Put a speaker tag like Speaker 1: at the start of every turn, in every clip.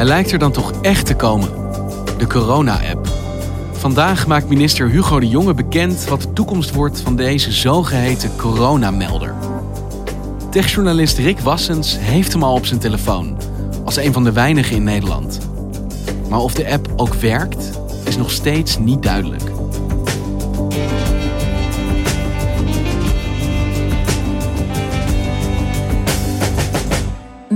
Speaker 1: Hij lijkt er dan toch echt te komen. De corona-app. Vandaag maakt minister Hugo de Jonge bekend wat de toekomst wordt van deze zogeheten coronamelder. Techjournalist Rick Wassens heeft hem al op zijn telefoon, als een van de weinigen in Nederland. Maar of de app ook werkt, is nog steeds niet duidelijk.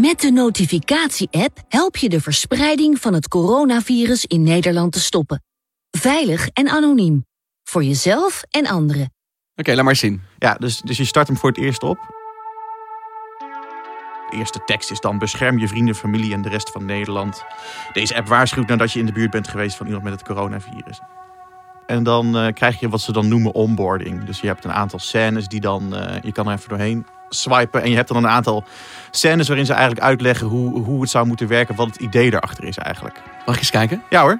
Speaker 2: Met de notificatie-app help je de verspreiding van het coronavirus in Nederland te stoppen. Veilig en anoniem. Voor jezelf en anderen.
Speaker 1: Oké, laat maar zien.
Speaker 3: Ja, dus, dus je start hem voor het eerst op. De eerste tekst is dan bescherm je vrienden, familie en de rest van Nederland. Deze app waarschuwt nadat je in de buurt bent geweest van iemand met het coronavirus. En dan uh, krijg je wat ze dan noemen onboarding. Dus je hebt een aantal scènes die dan, uh, je kan er even doorheen swipen. En je hebt dan een aantal scènes waarin ze eigenlijk uitleggen hoe, hoe het zou moeten werken. Wat het idee erachter is eigenlijk.
Speaker 1: Mag ik eens kijken?
Speaker 3: Ja hoor.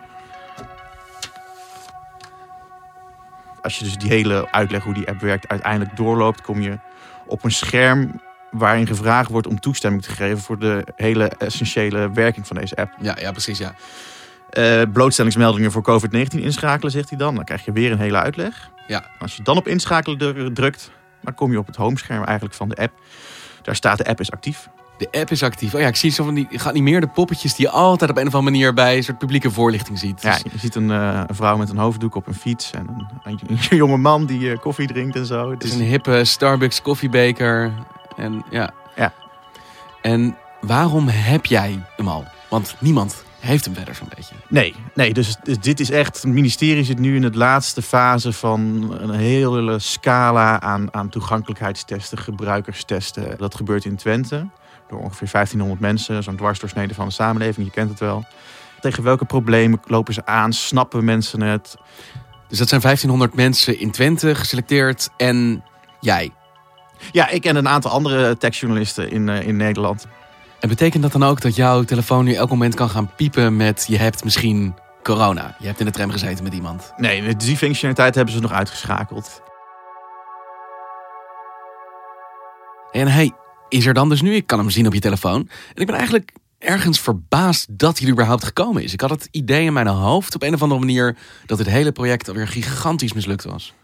Speaker 3: Als je dus die hele uitleg hoe die app werkt uiteindelijk doorloopt, kom je op een scherm waarin gevraagd wordt om toestemming te geven voor de hele essentiële werking van deze app.
Speaker 1: Ja, ja precies ja.
Speaker 3: Uh, blootstellingsmeldingen voor COVID-19 inschakelen, zegt hij dan. Dan krijg je weer een hele uitleg.
Speaker 1: Ja.
Speaker 3: Als je dan op inschakelen drukt, dan kom je op het homescherm eigenlijk van de app. Daar staat de app is actief.
Speaker 1: De app is actief. Oh ja, ik zie zo van die gaat niet meer de poppetjes die je altijd op een of andere manier bij een soort publieke voorlichting ziet.
Speaker 3: Ja, je ziet een, uh, een vrouw met een hoofddoek op een fiets en een, een, een jonge man die uh, koffie drinkt en zo.
Speaker 1: Het is een hippe Starbucks koffiebeker en ja.
Speaker 3: Ja.
Speaker 1: En waarom heb jij hem al? Want niemand heeft hem verder zo'n beetje.
Speaker 3: Nee, nee dus, dus, dit is echt. Het ministerie zit nu in de laatste fase van een hele scala aan, aan toegankelijkheidstesten, gebruikerstesten. Dat gebeurt in Twente door ongeveer 1500 mensen, zo'n dwarsdoorsnede van de samenleving, je kent het wel. Tegen welke problemen lopen ze aan? Snappen mensen het?
Speaker 1: Dus dat zijn 1500 mensen in Twente geselecteerd en jij.
Speaker 3: Ja, ik en een aantal andere techjournalisten in, uh, in Nederland.
Speaker 1: En betekent dat dan ook dat jouw telefoon nu elk moment kan gaan piepen met je hebt misschien corona? Je hebt in de tram gezeten met iemand?
Speaker 3: Nee, die functionaliteit hebben ze nog uitgeschakeld.
Speaker 1: En hij is er dan dus nu. Ik kan hem zien op je telefoon. En ik ben eigenlijk ergens verbaasd dat hij er überhaupt gekomen is. Ik had het idee in mijn hoofd op een of andere manier dat het hele project alweer gigantisch mislukt was.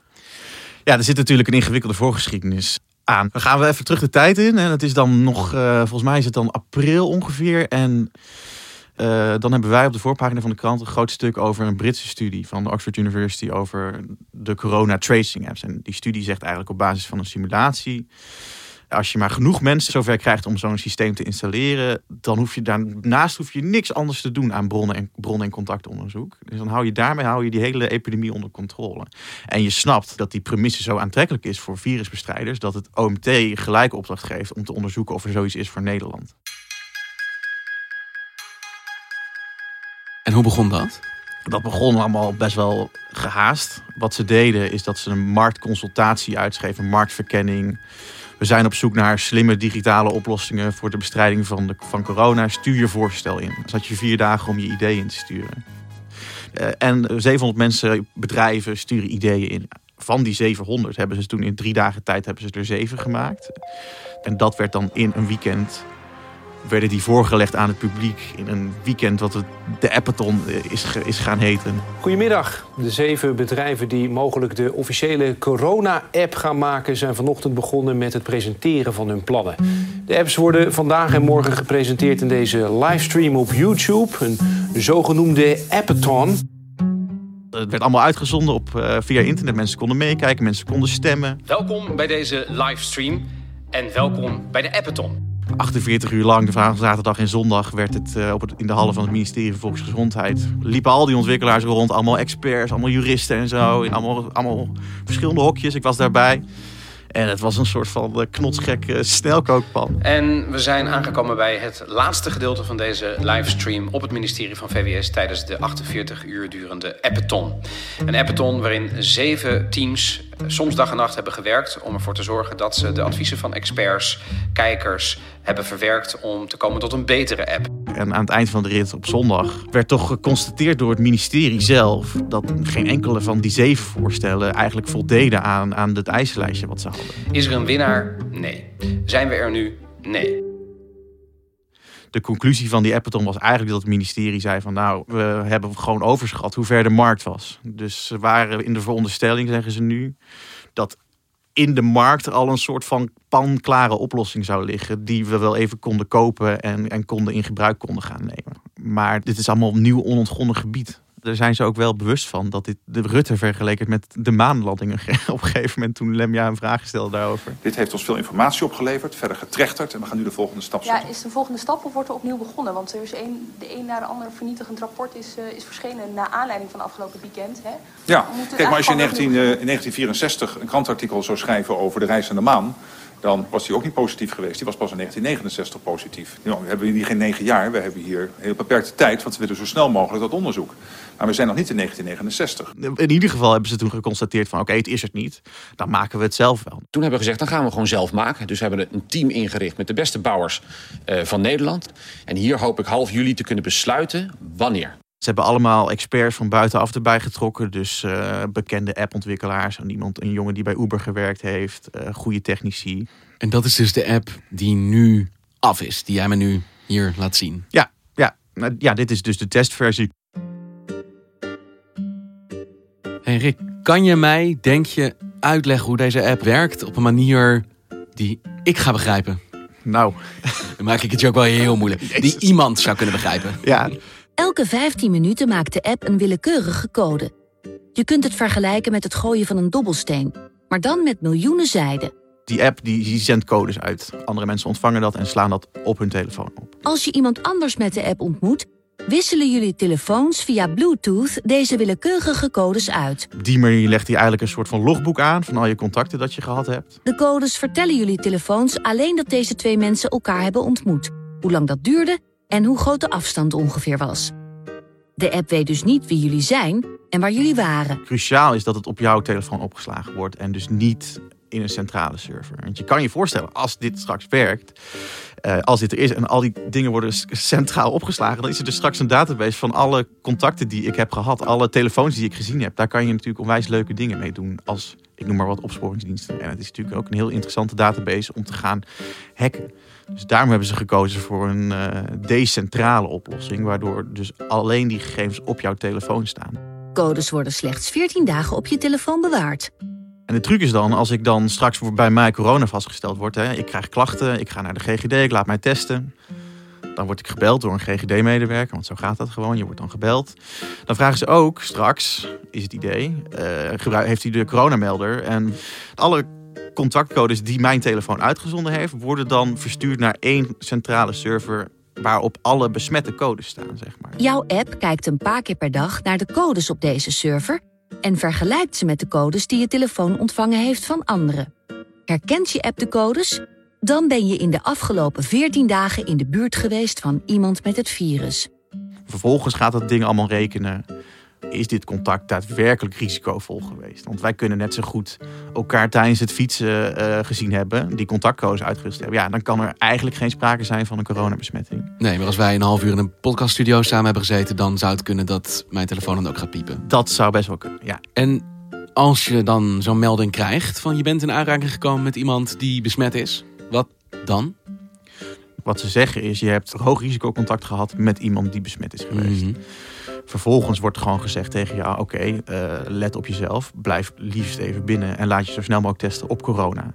Speaker 3: Ja, er zit natuurlijk een ingewikkelde voorgeschiedenis aan. Dan gaan we even terug de tijd in. En het is dan nog, uh, volgens mij is het dan april ongeveer. En uh, dan hebben wij op de voorpagina van de krant een groot stuk over een Britse studie van de Oxford University over de corona tracing apps. En die studie zegt eigenlijk op basis van een simulatie. Als je maar genoeg mensen zover krijgt om zo'n systeem te installeren, dan hoef je daarnaast hoef je niks anders te doen aan bronnen en, bronnen en contactonderzoek. Dus dan hou je daarmee hou je die hele epidemie onder controle. En je snapt dat die premisse zo aantrekkelijk is voor virusbestrijders, dat het OMT gelijk opdracht geeft om te onderzoeken of er zoiets is voor Nederland.
Speaker 1: En hoe begon dat?
Speaker 3: Dat begon allemaal best wel gehaast. Wat ze deden is dat ze een marktconsultatie uitschreven, marktverkenning. We zijn op zoek naar slimme digitale oplossingen voor de bestrijding van, de, van corona. Stuur je voorstel in. Dan had je vier dagen om je ideeën in te sturen. Uh, en 700 mensen, bedrijven sturen ideeën in. Van die 700 hebben ze toen in drie dagen tijd hebben ze er zeven gemaakt. En dat werd dan in een weekend werden die voorgelegd aan het publiek in een weekend wat het de Appathon is, is gaan heten.
Speaker 4: Goedemiddag. De zeven bedrijven die mogelijk de officiële corona-app gaan maken... zijn vanochtend begonnen met het presenteren van hun plannen. De apps worden vandaag en morgen gepresenteerd in deze livestream op YouTube. Een zogenoemde Appathon.
Speaker 3: Het werd allemaal uitgezonden op, uh, via internet. Mensen konden meekijken, mensen konden stemmen.
Speaker 5: Welkom bij deze livestream en welkom bij de Appathon.
Speaker 3: 48 uur lang, vrijdag, zaterdag en zondag, werd het, uh, op in de hallen van het ministerie van Volksgezondheid. Liepen al die ontwikkelaars rond, allemaal experts, allemaal juristen en zo. Allemaal, allemaal verschillende hokjes. Ik was daarbij. En het was een soort van knotsgekke snelkookpan.
Speaker 5: En we zijn aangekomen bij het laatste gedeelte van deze livestream op het ministerie van VWS tijdens de 48 uur durende Appeton. Een Appeton waarin zeven teams soms dag en nacht hebben gewerkt om ervoor te zorgen dat ze de adviezen van experts, kijkers hebben verwerkt om te komen tot een betere app.
Speaker 3: En aan het eind van de rit op zondag werd toch geconstateerd door het ministerie zelf dat geen enkele van die zeven voorstellen eigenlijk voldeden aan, aan het eisenlijstje wat ze hadden.
Speaker 5: Is er een winnaar? Nee. Zijn we er nu? Nee.
Speaker 3: De conclusie van die Appeton was eigenlijk dat het ministerie zei van nou, we hebben gewoon overschat hoe ver de markt was. Dus ze waren in de veronderstelling, zeggen ze nu, dat in de markt al een soort van panklare oplossing zou liggen. Die we wel even konden kopen en, en konden in gebruik konden gaan nemen. Maar dit is allemaal nieuw onontgonnen gebied daar zijn ze ook wel bewust van dat dit de Rutte vergeleken met de maanlandingen op een gegeven moment toen Lemja een vraag stelde daarover.
Speaker 6: Dit heeft ons veel informatie opgeleverd, verder getrechterd en we gaan nu de volgende stap zetten.
Speaker 7: Ja, is de volgende stap of wordt er opnieuw begonnen? Want er is een, de een na de ander vernietigend rapport is, uh, is verschenen na aanleiding van afgelopen weekend. Hè?
Speaker 6: Ja, kijk maar als je in, 19, uh, in 1964 een krantartikel zou schrijven over de reis naar de maan dan was hij ook niet positief geweest. Die was pas in 1969 positief. Nou, we hebben hier geen negen jaar, we hebben hier een heel beperkte tijd... want we willen zo snel mogelijk dat onderzoek. Maar we zijn nog niet in 1969.
Speaker 3: In ieder geval hebben ze toen geconstateerd van... oké, het is het niet, dan maken we het zelf wel.
Speaker 8: Toen hebben we gezegd, dan gaan we gewoon zelf maken. Dus we hebben een team ingericht met de beste bouwers uh, van Nederland. En hier hoop ik half juli te kunnen besluiten wanneer.
Speaker 3: Ze hebben allemaal experts van buitenaf erbij getrokken. Dus uh, bekende appontwikkelaars. En iemand, een jongen die bij Uber gewerkt heeft. Uh, goede technici.
Speaker 1: En dat is dus de app die nu af is. Die jij me nu hier laat zien.
Speaker 3: Ja, ja, ja dit is dus de testversie.
Speaker 1: Hey Rick, kan je mij, denk je, uitleggen hoe deze app werkt op een manier die ik ga begrijpen?
Speaker 3: Nou,
Speaker 1: dan maak ik het je ook wel heel moeilijk. Die iemand zou kunnen begrijpen.
Speaker 3: Ja.
Speaker 2: Elke 15 minuten maakt de app een willekeurige code. Je kunt het vergelijken met het gooien van een dobbelsteen, maar dan met miljoenen zijden.
Speaker 3: Die app die, die zendt codes uit. Andere mensen ontvangen dat en slaan dat op hun telefoon op.
Speaker 2: Als je iemand anders met de app ontmoet, wisselen jullie telefoons via Bluetooth deze willekeurige codes uit.
Speaker 3: Op die manier legt hij eigenlijk een soort van logboek aan van al je contacten dat je gehad hebt.
Speaker 2: De codes vertellen jullie telefoons alleen dat deze twee mensen elkaar hebben ontmoet. Hoe lang dat duurde en hoe groot de afstand ongeveer was. De app weet dus niet wie jullie zijn en waar jullie waren.
Speaker 3: Cruciaal is dat het op jouw telefoon opgeslagen wordt en dus niet in een centrale server. Want je kan je voorstellen, als dit straks werkt, uh, als dit er is en al die dingen worden centraal opgeslagen, dan is er dus straks een database van alle contacten die ik heb gehad, alle telefoons die ik gezien heb. Daar kan je natuurlijk onwijs leuke dingen mee doen als, ik noem maar wat, opsporingsdiensten. En het is natuurlijk ook een heel interessante database om te gaan hacken. Dus daarom hebben ze gekozen voor een uh, decentrale oplossing, waardoor dus alleen die gegevens op jouw telefoon staan.
Speaker 2: Codes worden slechts 14 dagen op je telefoon bewaard.
Speaker 3: En de truc is dan, als ik dan straks bij mij corona vastgesteld word, hè, ik krijg klachten, ik ga naar de GGD, ik laat mij testen. Dan word ik gebeld door een GGD-medewerker, want zo gaat dat gewoon. Je wordt dan gebeld. Dan vragen ze ook straks, is het idee, uh, heeft u de coronamelder? En alle contactcodes die mijn telefoon uitgezonden heeft, worden dan verstuurd naar één centrale server waarop alle besmette codes staan, zeg maar.
Speaker 2: Jouw app kijkt een paar keer per dag naar de codes op deze server en vergelijkt ze met de codes die je telefoon ontvangen heeft van anderen. Herkent je app de codes? Dan ben je in de afgelopen 14 dagen in de buurt geweest van iemand met het virus.
Speaker 3: Vervolgens gaat dat ding allemaal rekenen is dit contact daadwerkelijk risicovol geweest? Want wij kunnen net zo goed elkaar tijdens het fietsen uh, gezien hebben, die contactcodes uitgerust hebben. Ja, dan kan er eigenlijk geen sprake zijn van een coronabesmetting.
Speaker 1: Nee, maar als wij een half uur in een podcaststudio samen hebben gezeten, dan zou het kunnen dat mijn telefoon dan ook gaat piepen.
Speaker 3: Dat zou best wel kunnen, ja.
Speaker 1: En als je dan zo'n melding krijgt van je bent in aanraking gekomen met iemand die besmet is, wat dan?
Speaker 3: Wat ze zeggen is, je hebt hoog risicocontact gehad met iemand die besmet is geweest.
Speaker 1: Mhm.
Speaker 3: Vervolgens wordt gewoon gezegd tegen je, oké, eh, let op jezelf. Blijf liefst even binnen en laat je zo snel mogelijk testen op corona.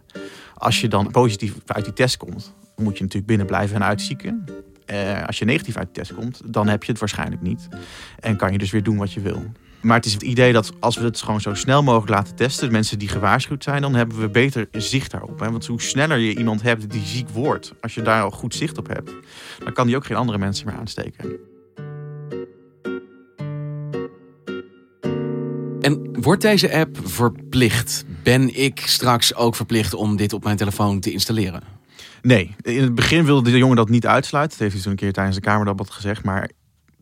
Speaker 3: Als je dan positief uit die test komt, moet je natuurlijk binnen blijven en uitzieken. Eh, als je negatief uit de test komt, dan heb je het waarschijnlijk niet. En kan je dus weer doen wat je wil. Maar het is het idee dat als we het gewoon zo snel mogelijk laten testen, de mensen die gewaarschuwd zijn, dan hebben we beter zicht daarop. Hè? Want hoe sneller je iemand hebt die ziek wordt, als je daar al goed zicht op hebt, dan kan die ook geen andere mensen meer aansteken.
Speaker 1: En wordt deze app verplicht? Ben ik straks ook verplicht om dit op mijn telefoon te installeren?
Speaker 3: Nee, in het begin wilde de jongen dat niet uitsluiten. Dat heeft hij toen een keer tijdens de Kamerdebat gezegd. Maar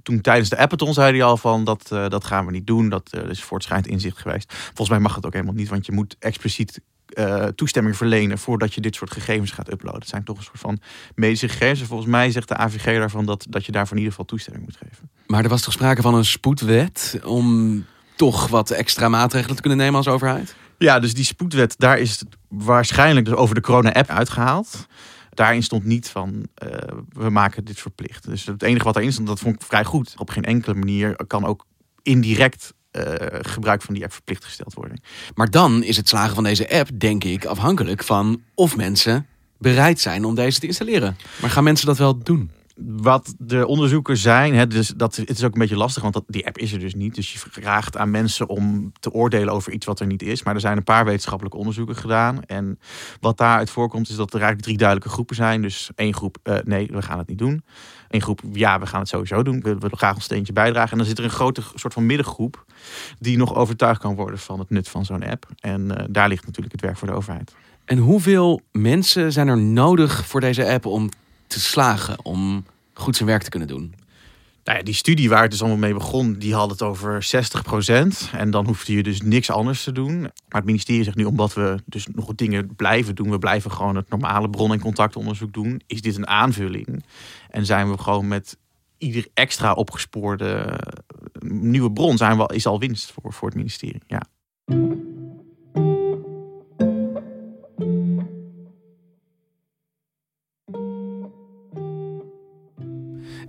Speaker 3: toen tijdens de Appeton zei hij al van dat, eh, dat gaan we niet doen. Dat eh, is voortschrijdend inzicht geweest. Volgens mij mag het ook helemaal niet, want je moet expliciet eh, toestemming verlenen voordat je dit soort gegevens gaat uploaden. Het zijn toch een soort van medische gegevens. En volgens mij zegt de AVG daarvan dat, dat je daarvoor in ieder geval toestemming moet geven.
Speaker 1: Maar er was toch sprake van een spoedwet om toch wat extra maatregelen te kunnen nemen als overheid?
Speaker 3: Ja, dus die spoedwet, daar is het waarschijnlijk dus over de corona-app uitgehaald. Daarin stond niet van, eh, we maken dit verplicht. Dus het enige wat daarin stond, dat vond ik vrij goed. Op geen enkele manier kan ook indirect eh, gebruik van die app verplicht gesteld worden.
Speaker 1: Maar dan is het slagen van deze app, denk ik, afhankelijk van of mensen bereid zijn om deze te installeren. Maar gaan mensen dat wel doen?
Speaker 3: Wat de onderzoeken zijn, hè, dus dat, het is ook een beetje lastig, want die app is er dus niet. Dus je vraagt aan mensen om te oordelen over iets wat er niet is. Maar er zijn een paar wetenschappelijke onderzoeken gedaan. En wat daaruit voorkomt, is dat er eigenlijk drie duidelijke groepen zijn. Dus één groep, eh, nee, we gaan het niet doen. Eén groep, ja, we gaan het sowieso doen. We willen graag een steentje bijdragen. En dan zit er een grote soort van middengroep die nog overtuigd kan worden van het nut van zo'n app. En eh, daar ligt natuurlijk het werk voor de overheid.
Speaker 1: En hoeveel mensen zijn er nodig voor deze app om te slagen, om goed zijn werk te kunnen doen?
Speaker 3: Nou ja, die studie waar het dus allemaal mee begon, die had het over 60%. En dan hoefde je dus niks anders te doen. Maar het ministerie zegt nu, omdat we dus nog dingen blijven doen, we blijven gewoon het normale bron- en contactonderzoek doen, is dit een aanvulling. En zijn we gewoon met ieder extra opgespoorde eh, nieuwe bron, zijn we, is al winst voor, voor het ministerie. Ja.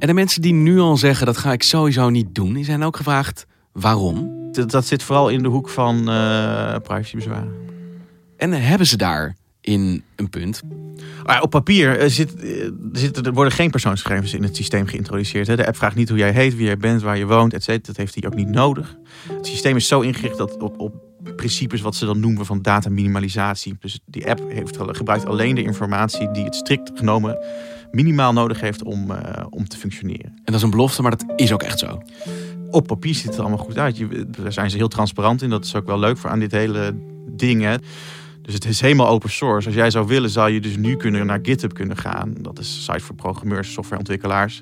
Speaker 1: En de mensen die nu al zeggen dat ga ik sowieso niet doen, die zijn ook gevraagd waarom.
Speaker 3: Dat, dat zit vooral in de hoek van eh privacybezwaren.
Speaker 1: En hebben ze daar in een punt?
Speaker 3: Maar op papier eh, zit, eh, zitten, er worden geen persoonsgegevens in het systeem geïntroduceerd. hè. De app vraagt niet hoe jij heet, wie jij bent, waar je woont, etc. Dat heeft hij ook niet nodig. Het systeem is zo ingericht dat op, op principes wat ze dan noemen van dataminimalisatie. Dus die app heeft, gebruikt alleen de informatie die het strikt genomen minimaal nodig heeft om, eh, om te functioneren.
Speaker 1: En dat is een belofte, maar dat is ook echt zo.
Speaker 3: Op papier ziet het er allemaal goed uit. Je, daar zijn ze heel transparant in. Dat is ook wel leuk voor aan dit hele ding. Hè. Dus het is helemaal open source. Als jij zou willen, zou je dus nu kunnen naar GitHub kunnen gaan. Dat is een site voor programmeurs, softwareontwikkelaars.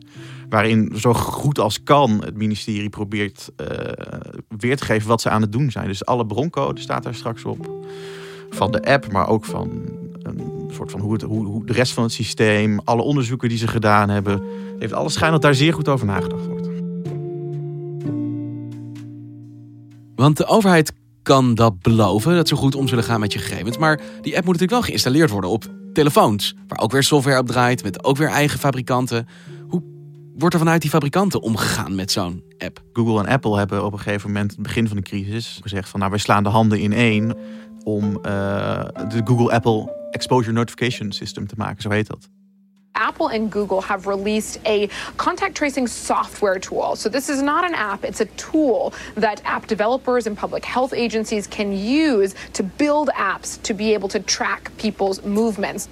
Speaker 3: Waarin zo goed als kan het ministerie probeert eh, weer te geven wat ze aan het doen zijn. Dus alle broncode staat daar straks op. Van de app, maar ook van een soort van hoe, het, hoe, hoe de rest van het systeem, alle onderzoeken die ze gedaan hebben. Heeft alles schijn dat daar zeer goed over nagedacht wordt.
Speaker 1: Want de overheid kan dat beloven, dat ze goed om zullen gaan met je gegevens. Maar die app moet natuurlijk wel geïnstalleerd worden op telefoons. Waar ook weer software op draait, met ook weer eigen fabrikanten. Hoe wordt er vanuit die fabrikanten omgegaan met zo'n app?
Speaker 3: Google en Apple hebben op een gegeven moment, het begin van de crisis, gezegd van nou wij slaan de handen in één om eh, de Google-Apple Exposure Notification System te maken, zo heet dat.
Speaker 9: Apple and Google have released a contact tracing software tool. So, this is not an app, it's a tool that app developers and public health agencies can use to build apps to be able to track people's movements.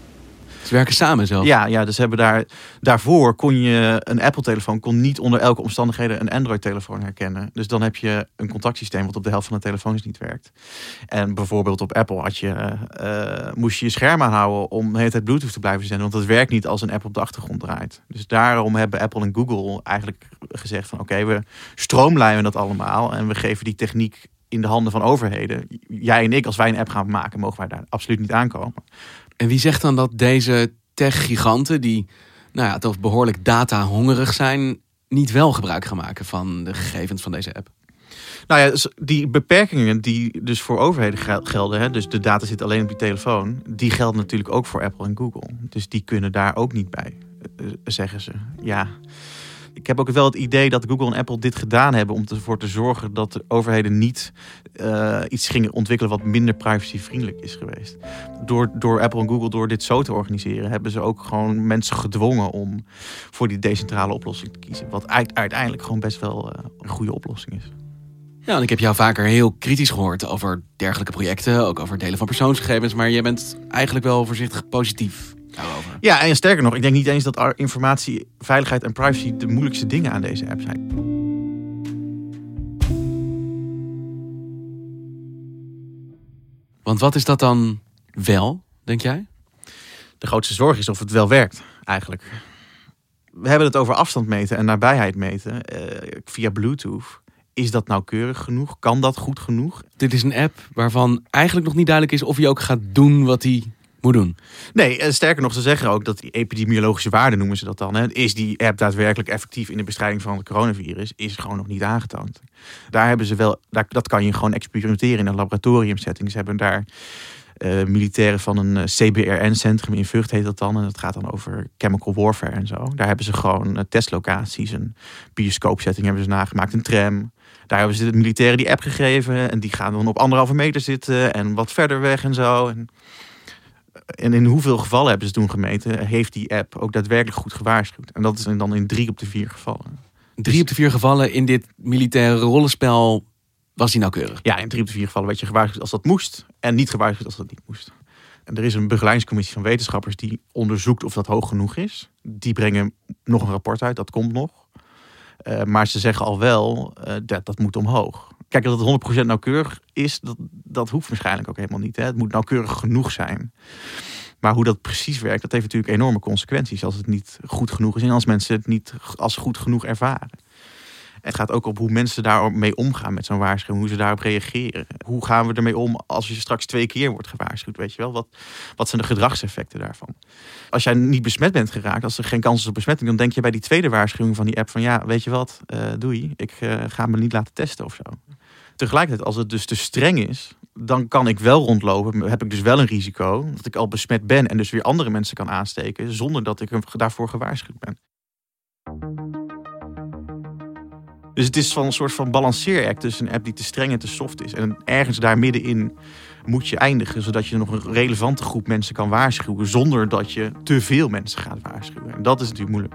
Speaker 1: Ze werken samen zelf.
Speaker 3: Ja, ja dus hebben daar, daarvoor kon je een Apple-telefoon kon niet onder elke omstandigheden een Android-telefoon herkennen. Dus dan heb je een contactsysteem wat op de helft van de telefoons niet werkt. En bijvoorbeeld op Apple had je, eh, moest je je scherm aanhouden om de hele tijd Bluetooth te blijven zenden. Want dat werkt niet als een app op de achtergrond draait. Dus daarom hebben Apple en Google eigenlijk gezegd van oké, we stroomlijnen dat allemaal en we geven die techniek in de handen van overheden. Jij en ik, als wij een app gaan maken, mogen wij daar absoluut niet aankomen.
Speaker 1: En wie zegt dan dat deze tech-giganten, die nou ja, toch behoorlijk data-hongerig zijn, niet wel gebruik gaan maken van de gegevens van deze app?
Speaker 3: Nou ja, dus die beperkingen die dus voor overheden gel- gelden, hè, dus de data zit alleen op je telefoon, die gelden natuurlijk ook voor Apple en Google. Dus die kunnen daar ook niet bij. eh, zeggen ze. Ja. Ik heb ook wel het idee dat Google en Apple dit gedaan hebben om ervoor te zorgen dat de overheden niet eh, iets gingen ontwikkelen wat minder privacyvriendelijk is geweest. Door, door Apple en Google, door dit zo te organiseren, hebben ze ook gewoon mensen gedwongen om voor die decentrale oplossing te kiezen. Wat uiteindelijk gewoon best wel eh, een goede oplossing is.
Speaker 1: Ja, en ik heb jou vaker heel kritisch gehoord over dergelijke projecten, ook over delen van persoonsgegevens, maar je bent eigenlijk wel voorzichtig positief daarover.
Speaker 3: Ja, en sterker nog, ik denk niet eens dat informatie, veiligheid en privacy de moeilijkste dingen aan deze app zijn.
Speaker 1: Want wat is dat dan wel, denk jij?
Speaker 3: De grootste zorg is of het wel werkt, eigenlijk. We hebben het over afstand meten en nabijheid meten eh, via Bluetooth. Is dat nauwkeurig genoeg? Kan dat goed genoeg?
Speaker 1: Dit is een app waarvan eigenlijk nog niet duidelijk is of hij ook gaat doen wat hij moet doen.
Speaker 3: Nee, en sterker nog, ze zeggen ook dat die epidemiologische waarde noemen ze dat dan. Hè. Is die app daadwerkelijk effectief in de bestrijding van het coronavirus? Is gewoon nog niet aangetoond. Daar hebben ze wel, dat kan je gewoon experimenteren in een laboratoriumsetting. Ze hebben daar uh, militairen van een eh, CBRN-centrum in Vught heet dat dan. En dat gaat dan over chemical warfare en zo. Daar hebben ze gewoon testlocaties, een bioscoopsetting hebben ze nagemaakt, een tram. Daar hebben ze de militairen die app gegeven en die gaan dan op anderhalve meter zitten en wat verder weg en zo. En, en in hoeveel gevallen hebben ze toen gemeten, heeft die app ook daadwerkelijk goed gewaarschuwd. En dat is dan in drie op de vier gevallen.
Speaker 1: Drie op de vier gevallen in dit militaire rollenspel was die nauwkeurig?
Speaker 3: Ja, in drie op de vier gevallen werd je gewaarschuwd als dat moest en niet gewaarschuwd als dat niet moest. En er is een begeleidingscommissie van wetenschappers die onderzoekt of dat hoog genoeg is. Die brengen nog een rapport uit, dat komt nog. Uh, maar ze zeggen al wel, uh, dat, dat moet omhoog. Kijk, dat het 100% nauwkeurig is, dat, dat hoeft waarschijnlijk ook helemaal niet. Hè. Het moet nauwkeurig genoeg zijn. Maar hoe dat precies werkt, dat heeft natuurlijk enorme consequenties als het niet goed genoeg is en als mensen het niet als goed genoeg ervaren. Het gaat ook op hoe mensen daarmee omgaan met zo'n waarschuwing, hoe ze daarop reageren. Hoe gaan we ermee om als je straks twee keer wordt gewaarschuwd, weet je wel? Wat, wat zijn de gedragseffecten daarvan? Als jij niet besmet bent geraakt, als er geen kans is op besmetting, dan denk je bij die tweede waarschuwing van die app van ja, weet je wat, uh, doei, ik uh, ga me niet laten testen of zo. Tegelijkertijd, als het dus te streng is, dan kan ik wel rondlopen. Heb ik dus wel een risico dat ik al besmet ben en dus weer andere mensen kan aansteken zonder dat ik daarvoor gewaarschuwd ben. Dus het is van een soort van balanceeract tussen een app die te streng en te soft is. En ergens daar middenin moet je eindigen, zodat je nog een relevante groep mensen kan waarschuwen, zonder dat je te veel mensen gaat waarschuwen. En dat is natuurlijk moeilijk.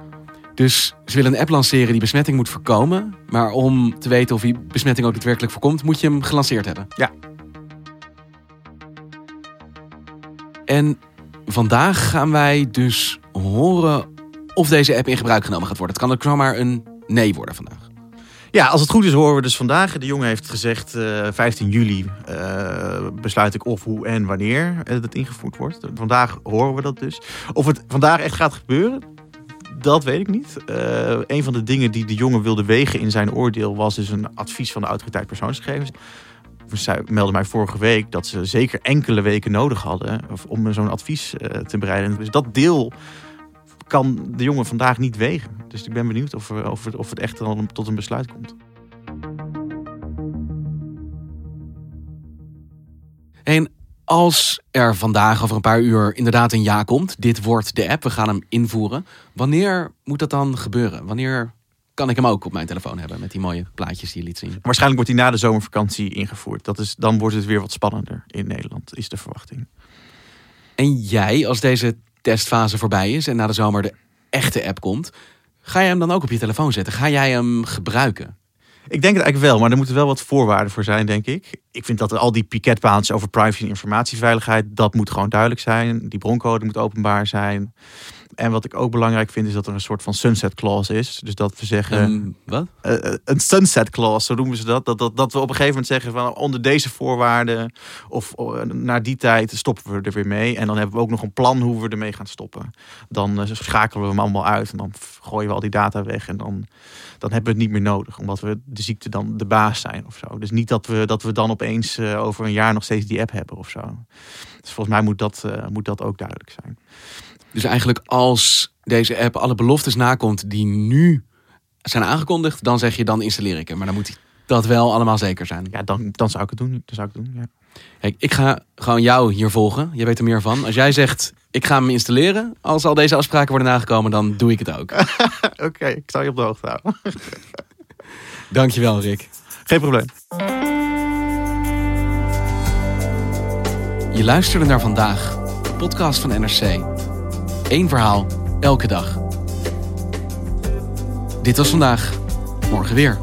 Speaker 1: Dus ze willen een app lanceren die besmetting moet voorkomen. Maar om te weten of die besmetting ook daadwerkelijk voorkomt, moet je hem gelanceerd hebben.
Speaker 3: Ja.
Speaker 1: En vandaag gaan wij dus horen of deze app in gebruik genomen gaat worden. Het kan ook zomaar een nee worden vandaag.
Speaker 3: Ja, als het goed is horen we dus vandaag. De jongen heeft gezegd uh, 15 juli uh, besluit ik of, hoe en wanneer het ingevoerd wordt. Vandaag horen we dat dus. Of het vandaag echt gaat gebeuren, dat weet ik niet. Uh, een van de dingen die de jongen wilde wegen in zijn oordeel was dus een advies van de autoriteit persoonsgegevens. Zij meldde mij vorige week dat ze zeker enkele weken nodig hadden om zo'n advies te bereiden. Dus dat deel kan de jongen vandaag niet wegen. Dus ik ben benieuwd of, of, het, of het echt dan tot een besluit komt.
Speaker 1: En als er vandaag over een paar uur inderdaad een ja komt, dit wordt de app, we gaan hem invoeren. Wanneer moet dat dan gebeuren? Wanneer kan ik hem ook op mijn telefoon hebben met die mooie plaatjes die je liet zien?
Speaker 3: Waarschijnlijk wordt hij na de zomervakantie ingevoerd. Dat is, dan wordt het weer wat spannender in Nederland, is de verwachting.
Speaker 1: En jij, als deze testfase voorbij is en na de zomer de echte app komt, ga jij hem dan ook op je telefoon zetten? Ga jij hem gebruiken?
Speaker 3: Ik denk het eigenlijk wel, maar er moeten wel wat voorwaarden voor zijn, denk ik. Ik vind dat al die piketpaaltjes over privacy en informatieveiligheid, dat moet gewoon duidelijk zijn. Die broncode moet openbaar zijn. En wat ik ook belangrijk vind, is dat er een soort van sunset clause is. Dus dat we zeggen.
Speaker 1: Um, wat?
Speaker 3: Uh, een sunset clause, zo noemen ze dat. Dat, dat. dat we op een gegeven moment zeggen van onder deze voorwaarden. of uh, naar die tijd stoppen we er weer mee. En dan hebben we ook nog een plan hoe we ermee gaan stoppen. Dan uh, schakelen we hem allemaal uit. En dan gooien we al die data weg. En dan, dan hebben we het niet meer nodig. Omdat we de ziekte dan de baas zijn of zo. Dus niet dat we, dat we dan opeens over een jaar nog steeds die app hebben of zo. Dus volgens mij moet dat, moet dat ook duidelijk zijn.
Speaker 1: Dus eigenlijk als deze app alle beloftes nakomt die nu zijn aangekondigd, dan zeg je dan installeer ik hem. Maar dan moet dat wel allemaal zeker zijn.
Speaker 3: Ja, dan, dan zou ik het doen. Dan zou ik doen ja.
Speaker 1: Kijk, ik ga gewoon jou hier volgen. Je weet er meer van. Als jij zegt, ik ga hem installeren. Als al deze afspraken worden nagekomen, dan doe ik het ook.
Speaker 3: Oké, ik zal je op de hoogte houden.
Speaker 1: Dankjewel, Rick.
Speaker 3: Geen probleem.
Speaker 1: Je luisterde naar vandaag, de podcast van NRC. Eén verhaal, elke dag. Dit was vandaag. Morgen weer.